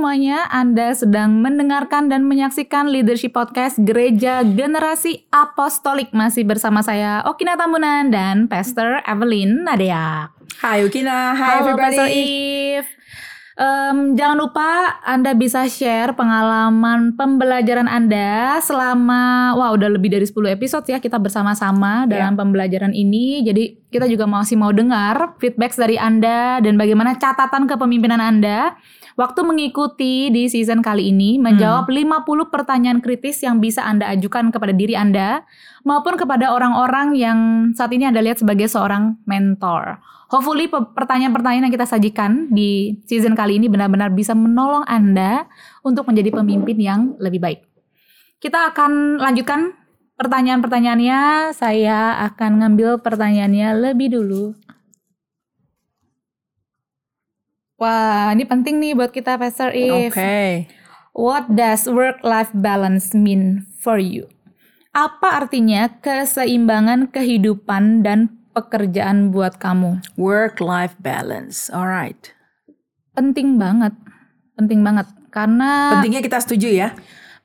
Semuanya, Anda sedang mendengarkan dan menyaksikan Leadership Podcast Gereja Generasi Apostolik masih bersama saya Okina Tambunan dan Pastor Evelyn Nadia. Hai Okina, hi Halo everybody. Pastor Eve. Em, jangan lupa Anda bisa share pengalaman pembelajaran Anda selama wah udah lebih dari 10 episode ya kita bersama-sama dalam pembelajaran ini. Jadi kita juga masih mau dengar feedback dari Anda dan bagaimana catatan kepemimpinan Anda. Waktu mengikuti di season kali ini menjawab 50 pertanyaan kritis yang bisa Anda ajukan kepada diri Anda maupun kepada orang-orang yang saat ini Anda lihat sebagai seorang mentor. Hopefully pe- pertanyaan-pertanyaan yang kita sajikan di season kali ini benar-benar bisa menolong Anda untuk menjadi pemimpin yang lebih baik. Kita akan lanjutkan pertanyaan-pertanyaannya. Saya akan ngambil pertanyaannya lebih dulu. Wah, ini penting nih buat kita Pastor Oke. If. What does work-life balance mean for you? Apa artinya keseimbangan kehidupan dan pekerjaan buat kamu? Work-life balance. Alright. Penting banget, penting banget. Karena Pentingnya kita setuju ya.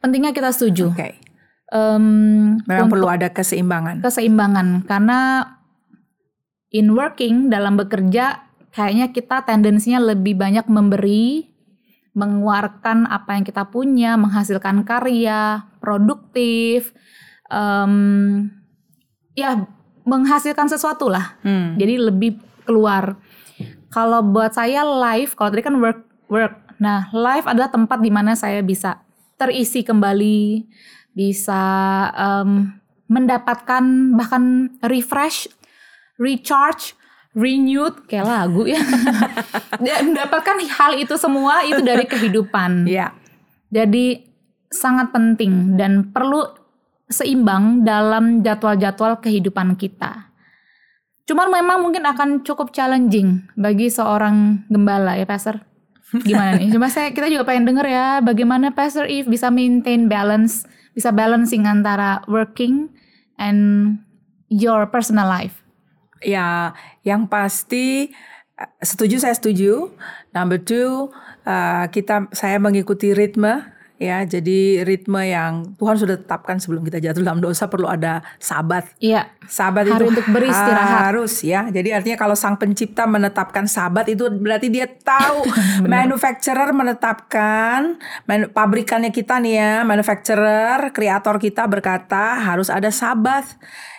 pentingnya kita setuju. Oke. Em, Memang untuk perlu ada keseimbangan. keseimbangan karena in working dalam bekerja kayaknya kita tendensinya lebih banyak memberi, mengeluarkan apa yang kita punya, menghasilkan karya, produktif, em, ya menghasilkan sesuatu lah. Hmm. Jadi lebih keluar. Kalau buat saya life, kalau tadi kan work work. Nah, life adalah tempat di mana saya bisa terisi kembali, bisa em, mendapatkan bahkan refresh, recharge, renewed kayak lagu ya. Ya, mendapatkan hal itu semua itu dari kehidupan. Ya. Jadi sangat penting dan perlu seimbang dalam jadwal-jadwal kehidupan kita. Cuman memang mungkin akan cukup challenging bagi seorang gembala ya Pastor. Gimana nih? Cuma saya kita juga pengen denger ya bagaimana Pastor Eve bisa maintain balance, bisa balancing antara working and your personal life. Ya, yang pasti eh, setuju saya setuju. Number two, eh, kita saya mengikuti ritme ya. Jadi ritme yang Tuhan sudah tetapkan sebelum kita jatuh dalam dosa perlu ada sabat. Iya, Sabat Hari itu untuk beristirahat. harus ya. Jadi artinya kalau sang pencipta menetapkan sabat itu berarti dia tahu manufacturer menetapkan pabrikannya kita nih ya, manufacturer, kreator kita berkata harus ada sabat.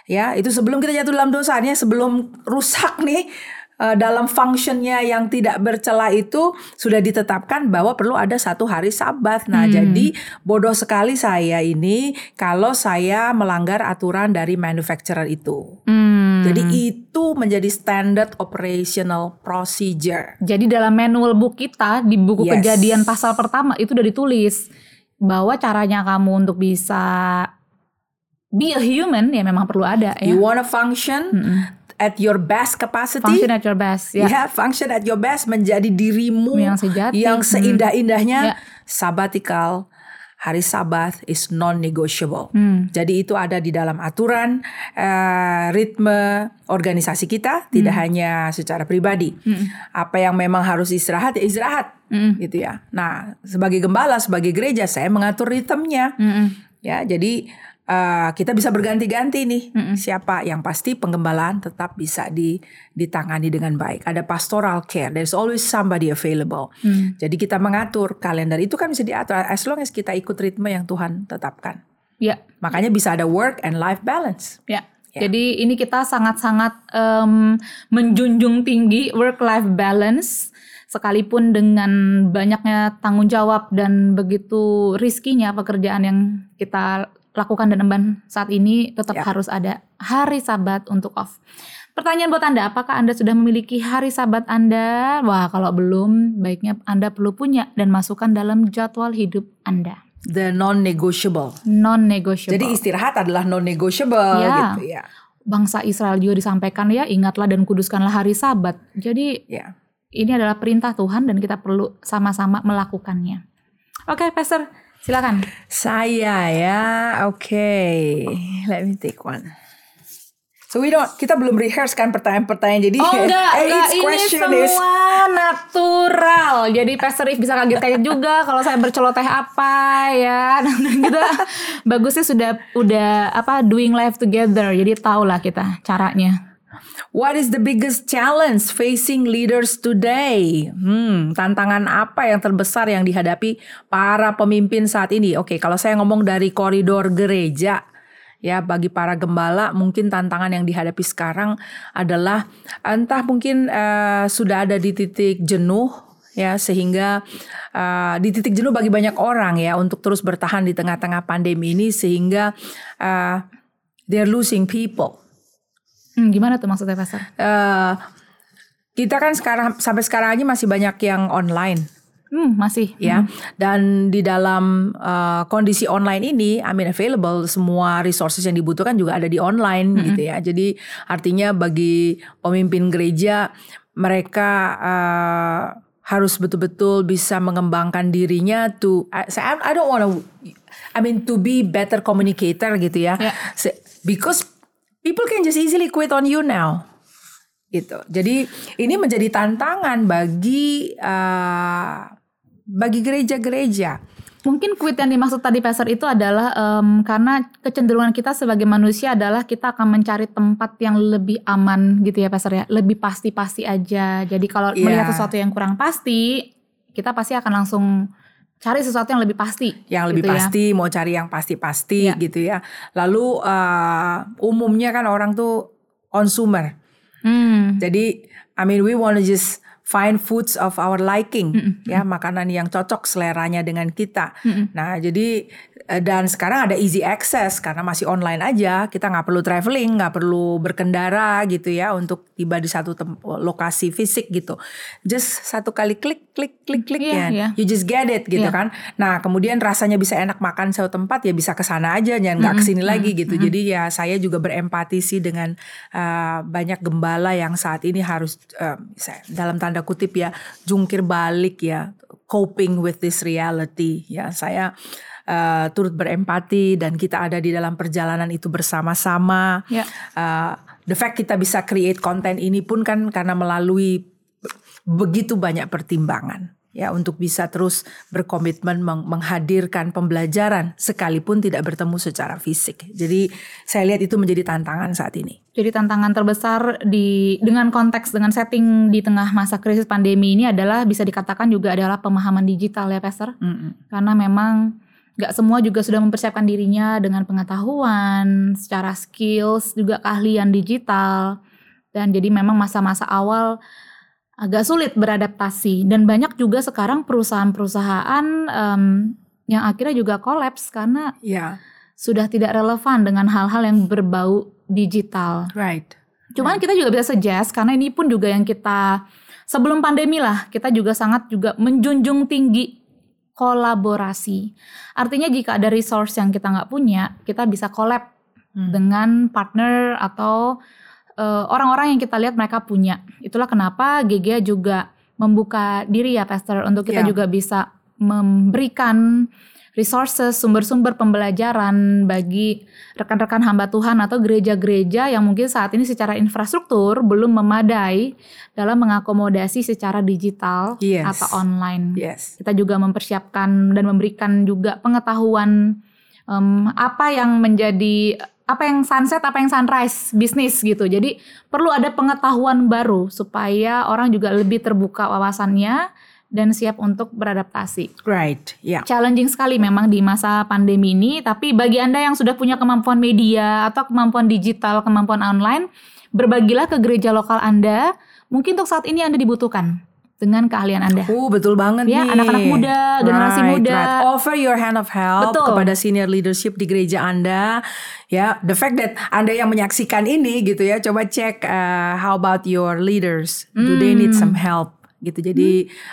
Ya, itu sebelum kita jatuh dalam dosa, artinya sebelum rusak nih dalam functionnya yang tidak bercela itu sudah ditetapkan bahwa perlu ada satu hari sabat. Nah, jadi bodoh sekali saya ini kalau saya melanggar aturan dari manufacturer itu. Hmm. Jadi itu menjadi standard operational procedure. Jadi dalam manual book kita di buku Yes. kejadian pasal pertama itu udah ditulis bahwa caranya kamu untuk bisa be a human ya memang perlu ada ya. You wanna function Mm-mm. At your best capacity? Function at your best ya. Ya, function at your best menjadi dirimu Yang sejati. yang Hmm. seindah-indahnya. Ya. Sabbatical, hari Sabat is non-negotiable. Hmm. Jadi itu ada di dalam aturan eh, ritme organisasi kita, tidak hanya secara pribadi. Hmm. Apa yang memang harus istirahat ya istirahat, Mm-mm. gitu ya. Nah, sebagai gembala, sebagai gereja, saya mengatur ritmenya. Mm-mm. Ya, jadi eh, kita bisa berganti-ganti nih. Mm-mm. Siapa yang pasti penggembalaan tetap bisa di, ditangani dengan baik. Ada pastoral care. There's always somebody available. Hmm. Jadi kita mengatur kalender itu kan bisa diatur as long as kita ikut ritme yang Tuhan tetapkan. Ya, Makanya bisa ada work and life balance. ya. Ya. Jadi ini kita sangat-sangat em, menjunjung tinggi work life balance sekalipun dengan banyaknya tanggung jawab dan begitu riskinya pekerjaan yang kita lakukan dan emban saat ini tetap Ya. harus ada hari sabat untuk off. Pertanyaan buat Anda, apakah Anda sudah memiliki hari sabat Anda? Wah, kalau belum, baiknya Anda perlu punya dan masukkan dalam jadwal hidup Anda. The non-negotiable. Non-negotiable. Jadi istirahat adalah non-negotiable Ya. gitu ya. bangsa Israel juga disampaikan ya, ingatlah dan kuduskanlah hari sabat. Jadi Ya. ini adalah perintah Tuhan dan kita perlu sama-sama melakukannya. Oke, Pastor, silakan. Saya ya, oke. Let me take one. So we don't kita belum rehearse kan pertanyaan-pertanyaan. Jadi Oh enggak, eh, enggak. ini question semua is natural. Jadi Pastor If bisa kaget-kaget juga kalau saya berceloteh apa ya. Dan kita bagusnya sudah udah apa doing life together. Jadi tahu lah kita caranya. What is the biggest challenge facing leaders today? Hmm, tantangan apa yang terbesar yang dihadapi para pemimpin saat ini? Oke, kalau saya ngomong dari koridor gereja, ya bagi para gembala mungkin tantangan yang dihadapi sekarang adalah entah mungkin eh, sudah ada di titik jenuh ya sehingga eh, di titik jenuh bagi banyak orang ya untuk terus bertahan di tengah-tengah pandemi ini sehingga eh, they're losing people. Hmm, gimana tuh maksudnya Pastor? eh kita kan sekarang sampai sekarang aja masih banyak yang online Hmm, masih. ya dan di dalam eh, kondisi online ini I mean available semua resources yang dibutuhkan juga ada di online gitu ya jadi artinya bagi pemimpin gereja mereka eh, harus betul-betul bisa mengembangkan dirinya to I, I don't wanna I mean to be better communicator gitu ya Ya. Se- because people can just easily quit on you now gitu. Jadi ini menjadi tantangan bagi eh, bagi gereja-gereja. Mungkin quit yang dimaksud tadi Pastor itu adalah em, karena kecenderungan kita sebagai manusia adalah kita akan mencari tempat yang lebih aman gitu ya Pastor ya. Lebih pasti-pasti aja. Jadi kalau Iya. melihat sesuatu yang kurang pasti, kita pasti akan langsung cari sesuatu yang lebih pasti. Yang lebih gitu ya. pasti mau cari yang pasti-pasti Iya. gitu ya. Lalu eh, umumnya kan orang tuh consumer. Hmm. Jadi I mean we wanna just find foods of our liking ya makanan yang cocok seleranya dengan kita. Nah jadi dan sekarang ada easy access karena masih online aja kita nggak perlu traveling nggak perlu berkendara gitu ya untuk tiba di satu tem- lokasi fisik gitu. Just satu kali klik klik klik klik Iya, ya. iya. You just get it gitu Iya. kan. Nah kemudian rasanya bisa enak makan satu tempat ya bisa ke sana aja jangan nggak ke sini lagi gitu. Jadi ya saya juga berempati sih dengan uh, banyak gembala yang saat ini harus uh, saya- dalam tanda kutip ya jungkir balik ya coping with this reality ya saya uh, turut berempati dan kita ada di dalam perjalanan itu bersama-sama. Ya. Uh, the fact kita bisa create konten ini pun kan karena melalui begitu banyak pertimbangan ya untuk bisa terus berkomitmen meng- menghadirkan pembelajaran sekalipun tidak bertemu secara fisik. Jadi saya lihat itu menjadi tantangan saat ini. Jadi tantangan terbesar di dengan konteks dengan setting di tengah masa krisis pandemi ini adalah bisa dikatakan juga adalah pemahaman digital ya Pastor. Mm-mm. Karena memang nggak semua juga sudah mempersiapkan dirinya dengan pengetahuan, secara skills, juga keahlian digital. Dan jadi memang masa-masa awal agak sulit beradaptasi. Dan banyak juga sekarang perusahaan-perusahaan em, yang akhirnya juga kolaps karena Ya, sudah tidak relevan dengan hal-hal yang berbau digital. right. Cuman kita juga bisa suggest karena ini pun juga yang kita sebelum pandemi lah kita juga sangat juga menjunjung tinggi kolaborasi. Artinya jika ada resource yang kita nggak punya, kita bisa collab Hmm. dengan partner atau eh, orang-orang yang kita lihat mereka punya. Itulah kenapa GG juga membuka diri ya Pastor untuk kita Ya. juga bisa memberikan resources, sumber-sumber pembelajaran bagi rekan-rekan hamba Tuhan atau gereja-gereja yang mungkin saat ini secara infrastruktur belum memadai dalam mengakomodasi secara digital Yes. atau online. Yes. Kita juga mempersiapkan dan memberikan juga pengetahuan em, apa yang menjadi apa yang sunset, apa yang sunrise bisnis gitu. Jadi perlu ada pengetahuan baru supaya orang juga lebih terbuka wawasannya dan siap untuk beradaptasi Right. Ya. challenging sekali memang di masa pandemi ini. Tapi bagi Anda yang sudah punya kemampuan media atau kemampuan digital, kemampuan online, berbagilah ke gereja lokal Anda. Mungkin untuk saat ini Anda dibutuhkan dengan keahlian Anda. Uh, betul banget Ya, nih. anak-anak muda, generasi Right, muda. right. Offer your hand of help Betul. kepada senior leadership di gereja Anda. Ya, the fact that Anda yang menyaksikan ini gitu ya, coba cek uh, how about your leaders? Do they need some help? Gitu. Jadi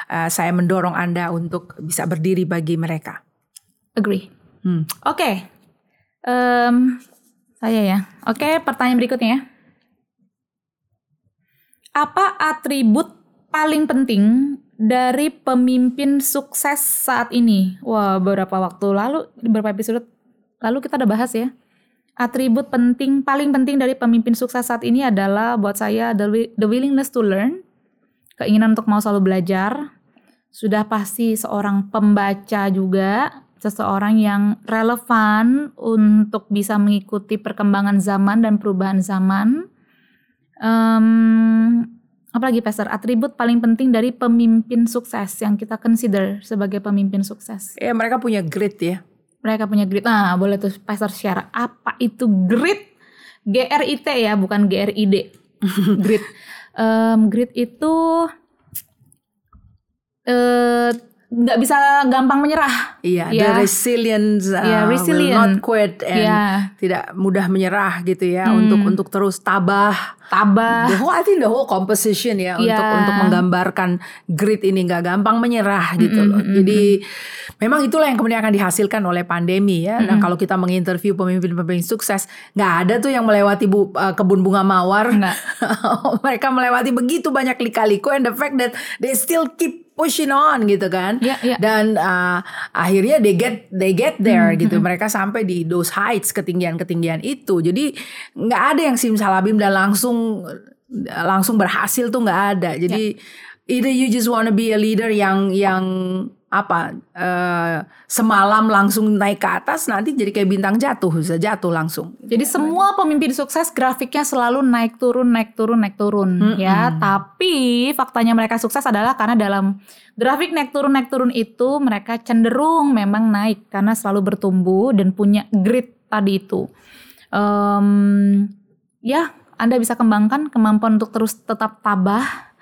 uh, saya mendorong Anda untuk bisa berdiri bagi mereka. Agree. Hmm. Oke. Em, saya ya. Oke, pertanyaan berikutnya ya. Apa atribut paling penting dari pemimpin sukses saat ini? Wah, beberapa waktu lalu, beberapa episode lalu kita udah bahas ya. atribut penting paling penting dari pemimpin sukses saat ini adalah buat saya the willingness to learn, keinginan untuk mau selalu belajar. Sudah pasti seorang pembaca juga, seseorang yang relevan untuk bisa mengikuti perkembangan zaman dan perubahan zaman. Em, apalagi Pastor, atribut paling penting dari pemimpin sukses yang kita consider sebagai pemimpin sukses. Ya mereka punya grit ya. Mereka punya grit. Nah, boleh tuh Pastor share apa itu grit? G R I T ya, bukan G R I D. grit. Em, grit itu eh nggak bisa gampang menyerah. Iya, Ya. the resilience, uh, Iya, will resilient. not quit and Iya. tidak mudah menyerah gitu ya Hmm. untuk untuk terus tabah. Tabah. The whole I think the whole composition ya Iya. untuk untuk menggambarkan grit ini nggak gampang menyerah gitu loh. Jadi memang itulah yang kemudian akan dihasilkan oleh pandemi ya. Nah kalau kita menginterview pemimpin-pemimpin sukses, nggak ada tuh yang melewati bu, uh, kebun bunga mawar. Nggak. Mereka melewati begitu banyak lika-liku and the fact that they still keep pushing on gitu kan. Iya, iya. Dan uh, akhirnya they get they get there gitu. Mereka sampai di those heights ketinggian-ketinggian itu. Jadi nggak ada yang simsalabim dan langsung langsung berhasil tuh nggak ada. Jadi either you just wanna be a leader yang yang apa eh, semalam langsung naik ke atas nanti jadi kayak bintang jatuh bisa jatuh langsung. Jadi semua pemimpin sukses grafiknya selalu naik turun naik turun naik turun ya. Tapi faktanya mereka sukses adalah karena dalam grafik naik turun naik turun itu mereka cenderung memang naik karena selalu bertumbuh dan punya grit tadi itu. Em, ya, Anda bisa kembangkan kemampuan untuk terus tetap tabah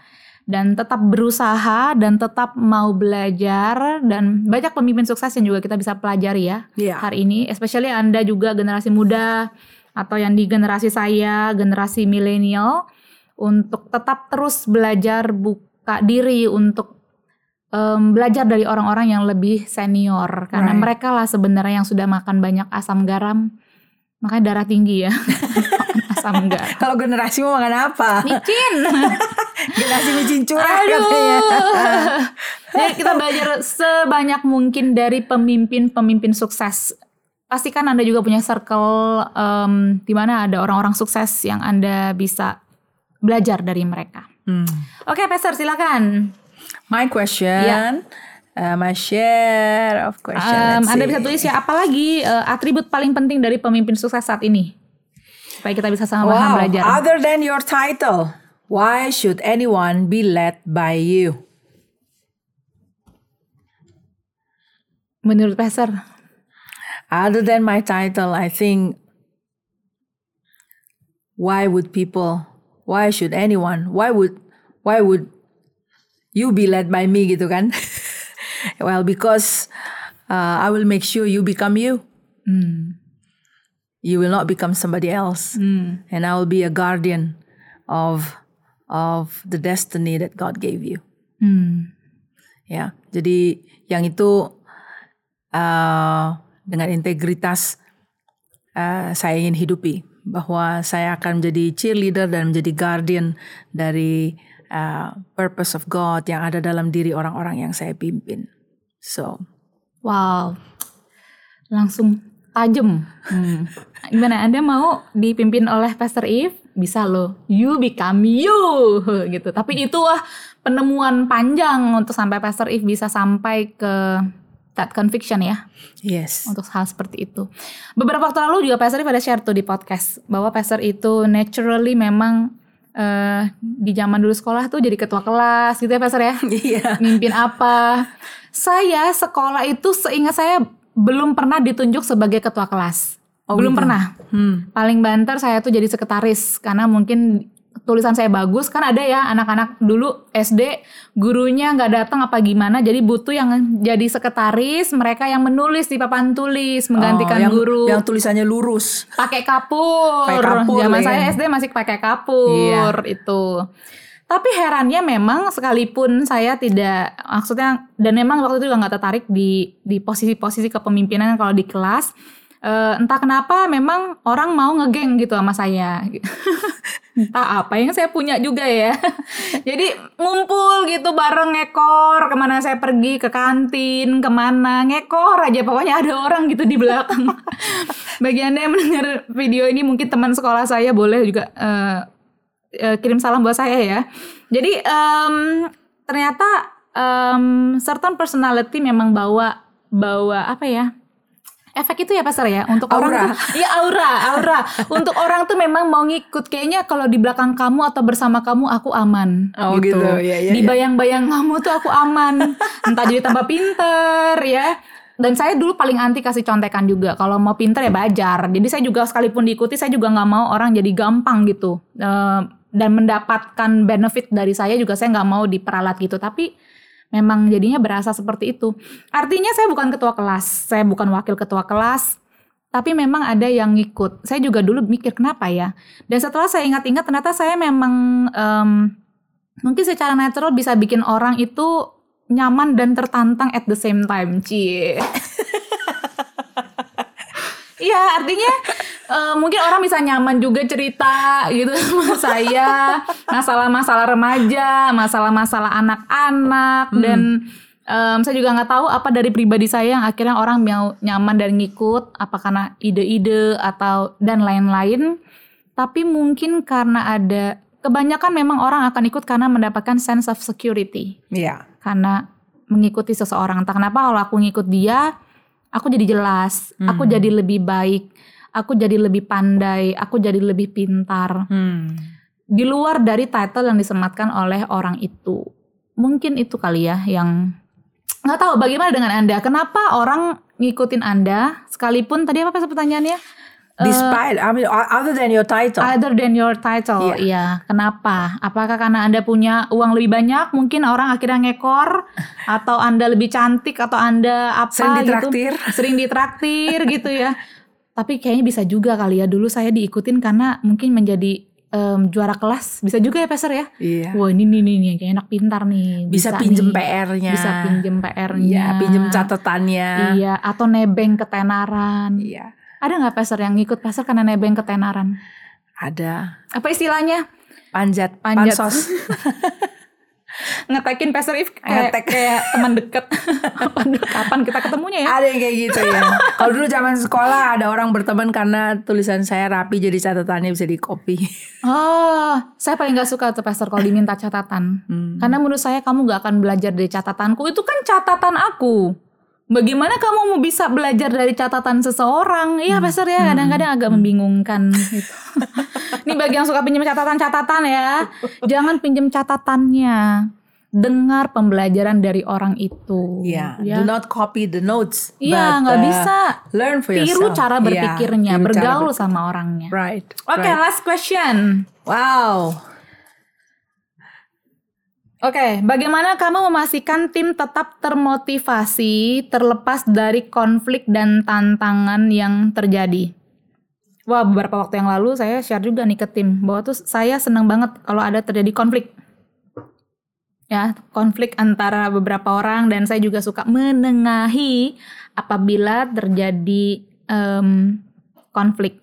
dan tetap berusaha dan tetap mau belajar dan banyak pemimpin sukses yang juga kita bisa pelajari ya Iya. hari ini, especially Anda juga generasi muda atau yang di generasi saya, generasi milenial untuk tetap terus belajar buka diri untuk em, belajar dari orang-orang yang lebih senior karena Right. mereka lah sebenarnya yang sudah makan banyak asam garam makanya darah tinggi ya asam garam Kalau generasi mau makan apa? micin generasi micin curah Aduh. katanya. Jadi kita belajar sebanyak mungkin dari pemimpin-pemimpin sukses. Pastikan Anda juga punya circle em, di mana ada orang-orang sukses yang Anda bisa belajar dari mereka. Hmm. Oke, Pastor silakan. My question, Iya. uh, my share of question. Let's Anda bisa tulis ya apalagi eh, atribut paling penting dari pemimpin sukses saat ini. Supaya kita bisa sama-sama Wow, belajar. other than your title, why should anyone be led by you? Menurut Pastor. Other than my title, I think why would people, why should anyone, why would, why would you be led by me gitu kan? well, because uh, I will make sure you become you. Hmm. You will not become somebody else. Hmm. and I will be a guardian of of the destiny that God gave you. Hmm. Ya, jadi yang itu uh, dengan integritas uh, saya ingin hidupi bahwa saya akan menjadi cheerleader dan menjadi guardian dari uh, purpose of God yang ada dalam diri orang-orang yang saya pimpin. So, Wow, langsung tajam. Hmm. Gimana? Anda mau dipimpin oleh Pastor Eve? Bisa loh. You become you gitu. Tapi itu wah penemuan panjang untuk sampai Pastor Eve bisa sampai ke that conviction ya yes. untuk hal seperti itu. Beberapa waktu lalu juga Pastor Eve ada share tuh di podcast bahwa Pastor itu naturally memang eh, di zaman dulu sekolah tuh jadi ketua kelas gitu ya Pastor ya Iya. mimpin apa. Saya sekolah itu seingat saya belum pernah ditunjuk sebagai ketua kelas. Oh, belum gitu. pernah. Hmm. Paling banter saya tuh jadi sekretaris karena mungkin tulisan saya bagus kan ada ya anak-anak dulu SD gurunya nggak datang apa gimana jadi butuh yang jadi sekretaris mereka yang menulis di papan tulis menggantikan Oh, yang, guru yang tulisannya lurus. pakai kapur. Zaman lagi. saya SD masih pakai kapur itu. Tapi herannya memang sekalipun saya tidak maksudnya dan memang waktu itu juga nggak tertarik di di posisi-posisi kepemimpinan kalau di kelas Eh, entah kenapa memang orang mau ngegeng gitu sama saya. entah apa yang saya punya juga ya. Jadi ngumpul gitu bareng ngekor ke mana saya pergi ke kantin ke mana ngekor aja pokoknya ada orang gitu di belakang. Bagi anda yang mendengar video ini mungkin teman sekolah saya boleh juga eh, eh, kirim salam buat saya ya. Jadi em, ternyata em, certain personality memang bawa bawa apa ya? Efek itu ya pasar ya? Untuk orang Aura. tuh iya aura aura. Untuk orang tuh memang mau ngikut. Kayaknya kalau di belakang kamu atau bersama kamu aku aman. Oh, gitu. Iya, iya, di iya. bayang-bayang kamu tuh aku aman. Entah jadi tambah pinter ya. Dan saya dulu paling anti kasih contekan juga. Kalau mau pinter ya belajar. Jadi saya juga sekalipun diikuti saya juga nggak mau orang jadi gampang gitu. Eh, dan mendapatkan benefit dari saya juga saya nggak mau diperalat gitu. Tapi memang jadinya berasa seperti itu. Artinya saya bukan ketua kelas, saya bukan wakil ketua kelas, tapi memang ada yang ngikut. Saya juga dulu mikir kenapa ya. Dan setelah saya ingat-ingat ternyata saya memang em, mungkin secara natural bisa bikin orang itu nyaman dan tertantang at the same time. Cie. Iya, artinya eh, mungkin orang bisa nyaman juga cerita gitu sama saya, masalah-masalah remaja, masalah-masalah anak-anak dan em, saya juga nggak tahu apa dari pribadi saya yang akhirnya orang mau nyaman dan ngikut, apa karena ide-ide atau dan lain-lain. Tapi mungkin karena ada kebanyakan memang orang akan ikut karena mendapatkan sense of security Iya. karena mengikuti seseorang. Entah kenapa kalau aku ngikut dia, aku jadi jelas, aku Hmm. jadi lebih baik, aku jadi lebih pandai, aku jadi lebih pintar. Hmm. Di luar dari title yang disematkan oleh orang itu. Mungkin itu kali ya yang nggak tahu bagaimana dengan Anda. Kenapa orang ngikutin Anda sekalipun tadi apa pertanyaannya? Eh, Despite, I mean, other than your title. Other than your title, Iya. iya. Kenapa? Apakah karena anda punya uang lebih banyak, mungkin orang akhirnya ngekor, atau anda lebih cantik, atau anda apa Sering gitu? ditraktir. Sering ditraktir gitu ya. Tapi kayaknya bisa juga kali ya. Dulu saya diikutin karena mungkin menjadi em, juara kelas. Bisa juga ya Peser ya. Iya. Wah ini nih nih nih kayak enak pintar nih. Bisa, pinjem nih. PR-nya. Bisa pinjem PR-nya. Iya, pinjem catatannya. Iya, atau nebeng ketenaran. Iya. Ada nggak Peser yang ngikut Peser karena nebeng ketenaran? Ada Apa istilahnya? panjat, Panjat. pansos. ngetekin Pastor If kayak, Ngetek. kayak teman dekat. kapan, kapan kita ketemunya ya? ada yang kayak gitu ya. Kalau dulu zaman sekolah ada orang berteman karena tulisan saya rapi jadi catatannya bisa di copy. Oh, saya paling gak suka tuh Pastor kalau diminta catatan. Hmm. Karena menurut saya kamu gak akan belajar dari catatanku. Itu kan catatan aku. Bagaimana kamu mau bisa belajar dari catatan seseorang? Iya, Pastor ya, kadang-kadang agak membingungkan gitu. Ini bagi yang suka pinjam catatan-catatan ya. Jangan pinjam catatannya. Dengar pembelajaran dari orang itu. Iya, Ya. do not copy the notes. Iya, but, nggak uh, bisa. Learn for Tiru yourself. cara Iya, berpikirnya, tiru cara bergaul berpikir. sama orangnya. Right. Oke, right. last question. Wow. Oke, bagaimana kamu memastikan tim tetap termotivasi terlepas dari konflik dan tantangan yang terjadi? Wah, beberapa waktu yang lalu saya share juga nih ke tim bahwa tuh saya senang banget kalau ada terjadi konflik. Ya, konflik antara beberapa orang dan saya juga suka menengahi apabila terjadi em, konflik.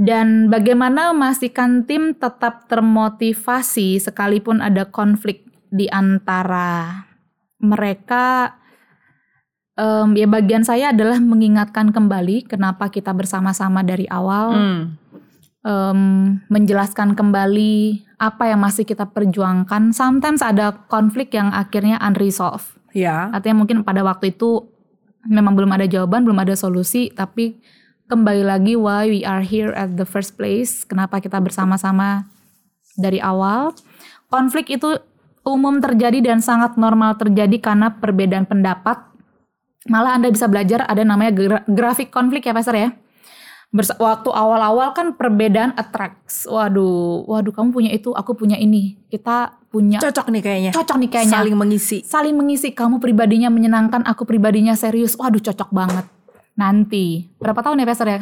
Dan bagaimana memastikan tim tetap termotivasi sekalipun ada konflik di antara mereka. Em, ya bagian saya adalah mengingatkan kembali kenapa kita bersama-sama dari awal, Hmm. Em, menjelaskan kembali apa yang masih kita perjuangkan. Sometimes ada konflik yang akhirnya unresolved. Ya. Artinya mungkin pada waktu itu memang belum ada jawaban, belum ada solusi, tapi kembali lagi why we are here at the first place, kenapa kita bersama-sama dari awal. Konflik itu umum terjadi dan sangat normal terjadi karena perbedaan pendapat. Malah Anda bisa belajar ada namanya gra- grafik konflik ya Pastor ya. Bersa- waktu awal-awal kan perbedaan attracts. Waduh, waduh kamu punya itu, aku punya ini. Kita punya Cocok nih kayaknya. cocok nih kayaknya Saling mengisi. saling mengisi kamu pribadinya menyenangkan aku pribadinya serius waduh cocok banget nanti berapa tahun ya Pastor ya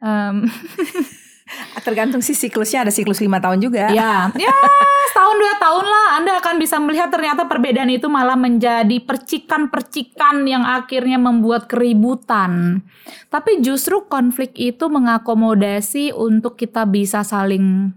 Em, Tergantung sih siklusnya ada siklus lima tahun juga. Ya, ya setahun dua tahun lah Anda akan bisa melihat ternyata perbedaan itu malah menjadi percikan-percikan yang akhirnya membuat keributan. Tapi justru konflik itu mengakomodasi untuk kita bisa saling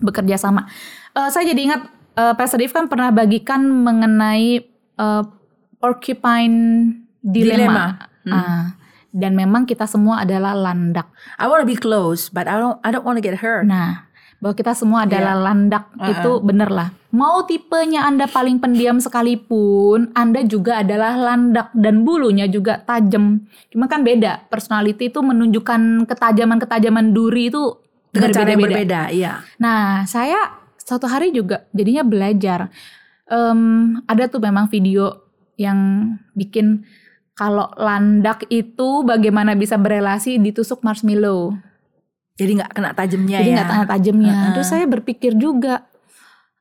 bekerja sama. Uh, saya jadi ingat uh, Pastor Dave kan pernah bagikan mengenai uh, porcupine dilemma. dilemma. Hmm. Uh, dan memang kita semua adalah landak. I want to be close, but I don't I don't want to get hurt. Nah, bahwa kita semua adalah yeah. landak uh -uh. itu bener lah. Mau tipenya Anda paling pendiam sekalipun, Anda juga adalah landak dan bulunya juga tajam. Cuma kan beda. Personality itu menunjukkan ketajaman-ketajaman duri itu dengan cara yang berbeda. Iya. Nah, saya suatu hari juga jadinya belajar. Um, ada tuh memang video yang bikin kalau landak itu bagaimana bisa berelasi ditusuk marshmallow. Jadi nggak kena tajamnya Jadi ya. nggak kena tajamnya. Uh -huh. Terus saya berpikir juga,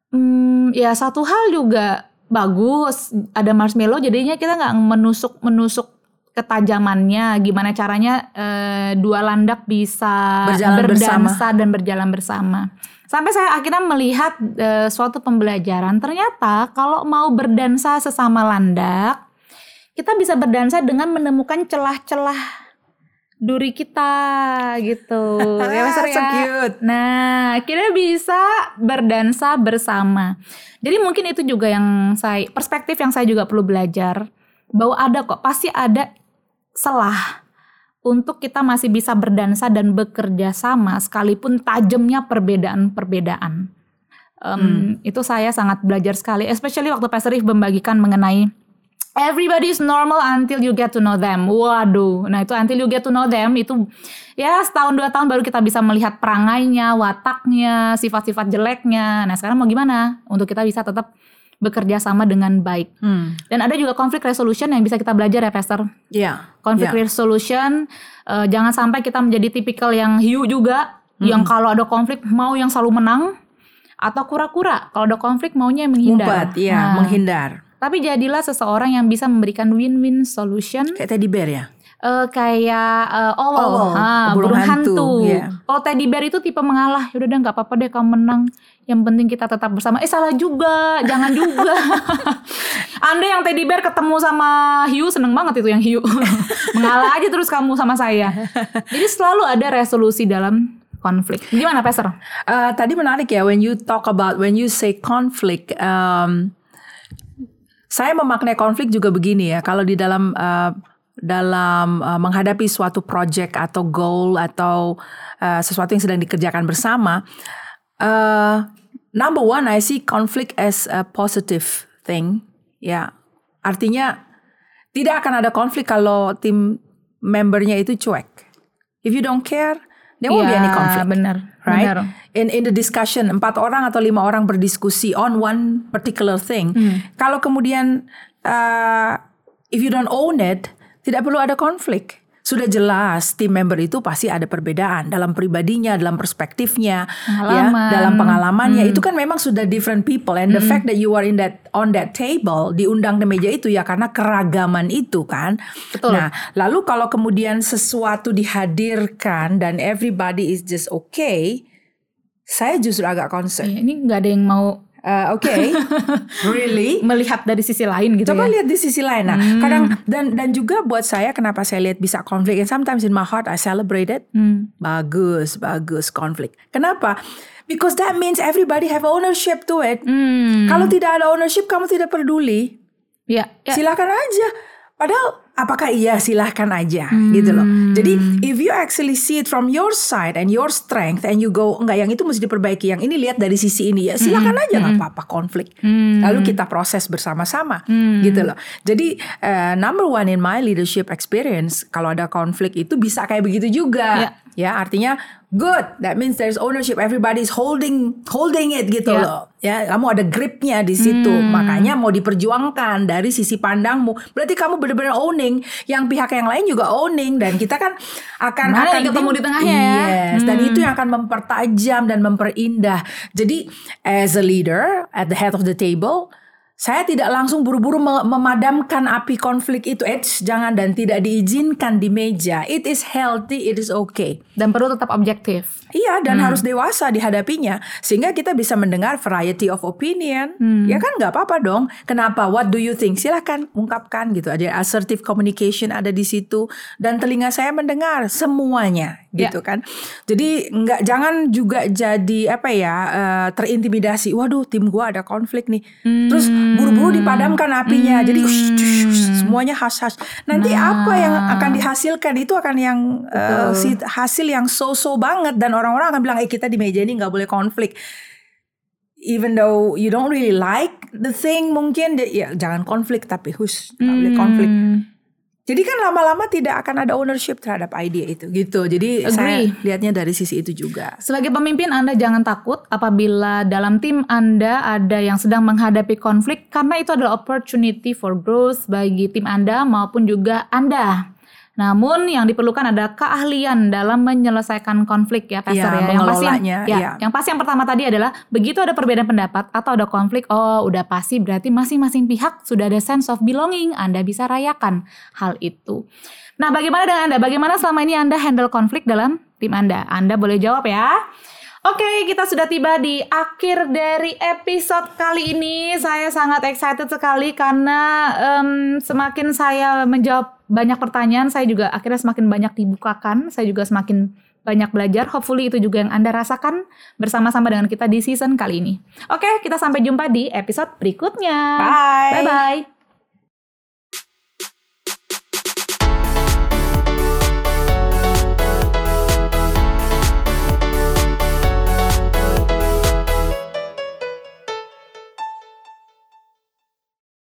hmm, ya satu hal juga bagus ada marshmallow. Jadinya kita nggak menusuk menusuk ketajamannya. Gimana caranya eh, dua landak bisa berjalan berdansa bersama. dan berjalan bersama. Sampai saya akhirnya melihat eh, suatu pembelajaran. Ternyata kalau mau berdansa sesama landak kita bisa berdansa dengan menemukan celah-celah duri kita gitu. ya Mas ya. cute. Nah, kita bisa berdansa bersama. Jadi mungkin itu juga yang saya perspektif yang saya juga perlu belajar bahwa ada kok pasti ada selah untuk kita masih bisa berdansa dan bekerja sama sekalipun tajamnya perbedaan-perbedaan. Um, hmm. Itu saya sangat belajar sekali, especially waktu Pastor Rif membagikan mengenai Everybody is normal until you get to know them. Waduh, nah itu until you get to know them itu ya setahun dua tahun baru kita bisa melihat perangainya, wataknya, sifat-sifat jeleknya. Nah sekarang mau gimana untuk kita bisa tetap bekerja sama dengan baik. Hmm. Dan ada juga konflik resolution yang bisa kita belajar ya, Pastor. Iya. Yeah. Konflik yeah. resolution, uh, jangan sampai kita menjadi tipikal yang hiu juga, hmm. yang kalau ada konflik mau yang selalu menang, atau kura-kura kalau ada konflik maunya menghindar. Umpat, ya, nah, menghindar. Tapi jadilah seseorang yang bisa memberikan win-win solution. Kayak teddy bear ya? Uh, kayak uh, owl, oh, ah, burung, burung hantu. hantu. Yeah. Kalau teddy bear itu tipe mengalah, yaudah deh nggak apa-apa deh kamu menang. Yang penting kita tetap bersama. Eh salah juga, jangan juga. Anda yang teddy bear ketemu sama hiu seneng banget itu yang hiu. mengalah aja terus kamu sama saya. Jadi selalu ada resolusi dalam konflik. Gimana Peser? Uh, tadi menarik ya when you talk about when you say conflict. Um, saya memaknai konflik juga begini ya. Kalau di dalam uh, dalam uh, menghadapi suatu project atau goal atau uh, sesuatu yang sedang dikerjakan bersama, uh, number one I see conflict as a positive thing. Ya, artinya tidak akan ada konflik kalau tim membernya itu cuek. If you don't care, there won't ya, be any conflict. Benar, right? Benar in in the discussion empat orang atau lima orang berdiskusi on one particular thing. Hmm. Kalau kemudian uh, if you don't own it, tidak perlu ada konflik sudah jelas tim member itu pasti ada perbedaan dalam pribadinya, dalam perspektifnya, ya, dalam pengalamannya. Hmm. Itu kan memang sudah different people and hmm. the fact that you are in that on that table diundang di meja itu ya karena keragaman itu kan. Betul. Nah, lalu kalau kemudian sesuatu dihadirkan dan everybody is just okay, saya justru agak concern. Ya, ini nggak ada yang mau Uh, Oke, okay. really? Melihat dari sisi lain gitu Coba ya? lihat di sisi lain. Nah, hmm. kadang dan dan juga buat saya kenapa saya lihat bisa konflik. And sometimes in my heart I celebrate it. Hmm. Bagus, bagus konflik. Kenapa? Because that means everybody have ownership to it. Hmm. Kalau tidak ada ownership, kamu tidak peduli. Ya, ya. Silakan aja. Padahal apakah iya silahkan aja hmm. gitu loh. Jadi if you actually see it from your side and your strength and you go enggak yang itu mesti diperbaiki, yang ini lihat dari sisi ini ya silahkan hmm. aja nggak hmm. apa-apa konflik. Hmm. Lalu kita proses bersama-sama hmm. gitu loh. Jadi uh, number one in my leadership experience kalau ada konflik itu bisa kayak begitu juga. Yeah. Ya artinya good. That means there's ownership. Everybody's holding holding it gitu yeah. loh. Ya, kamu ada gripnya di situ. Hmm. Makanya mau diperjuangkan dari sisi pandangmu. Berarti kamu benar-benar owning. Yang pihak yang lain juga owning dan kita kan akan Mana akan ketemu di tengahnya ya. Yes, hmm. dan itu yang akan mempertajam dan memperindah. Jadi as a leader at the head of the table Saya tidak langsung buru-buru me- memadamkan api konflik itu. Eh, jangan dan tidak diizinkan di meja. It is healthy, it is okay. Dan perlu tetap objektif. Iya, dan harus dewasa dihadapinya sehingga kita bisa mendengar variety of opinion. Ya kan nggak apa-apa dong. Kenapa? What do you think? Silahkan ungkapkan gitu. Ada assertive communication ada di situ dan telinga saya mendengar semuanya gitu kan. Jadi nggak jangan juga jadi apa ya eh, terintimidasi. Waduh, tim gua ada konflik nih. Terus buru-buru dipadamkan apinya. Jadi ush, ush, ush, semuanya hush-hush. Nanti apa yang akan dihasilkan itu akan yang eh, si hasil yang so-so banget dan orang-orang akan bilang eh kita di meja ini nggak boleh konflik. Even though you don't really like the thing mungkin ya jangan konflik tapi hush nggak boleh konflik. Jadi kan lama-lama tidak akan ada ownership terhadap ide itu gitu. Jadi saya Agree. lihatnya dari sisi itu juga. Sebagai pemimpin Anda jangan takut apabila dalam tim Anda ada yang sedang menghadapi konflik karena itu adalah opportunity for growth bagi tim Anda maupun juga Anda. Namun yang diperlukan adalah keahlian dalam menyelesaikan konflik ya, Pastor Ya, ya. Yang pasti yang, ya, ya. yang pasti yang pertama tadi adalah begitu ada perbedaan pendapat atau ada konflik, oh udah pasti berarti masing-masing pihak sudah ada sense of belonging. Anda bisa rayakan hal itu. Nah, bagaimana dengan Anda? Bagaimana selama ini Anda handle konflik dalam tim Anda? Anda boleh jawab ya. Oke, kita sudah tiba di akhir dari episode kali ini. Saya sangat excited sekali karena em, semakin saya menjawab banyak pertanyaan, saya juga akhirnya semakin banyak dibukakan. Saya juga semakin banyak belajar. Hopefully itu juga yang Anda rasakan bersama-sama dengan kita di season kali ini. Oke, kita sampai jumpa di episode berikutnya. Bye. Bye-bye.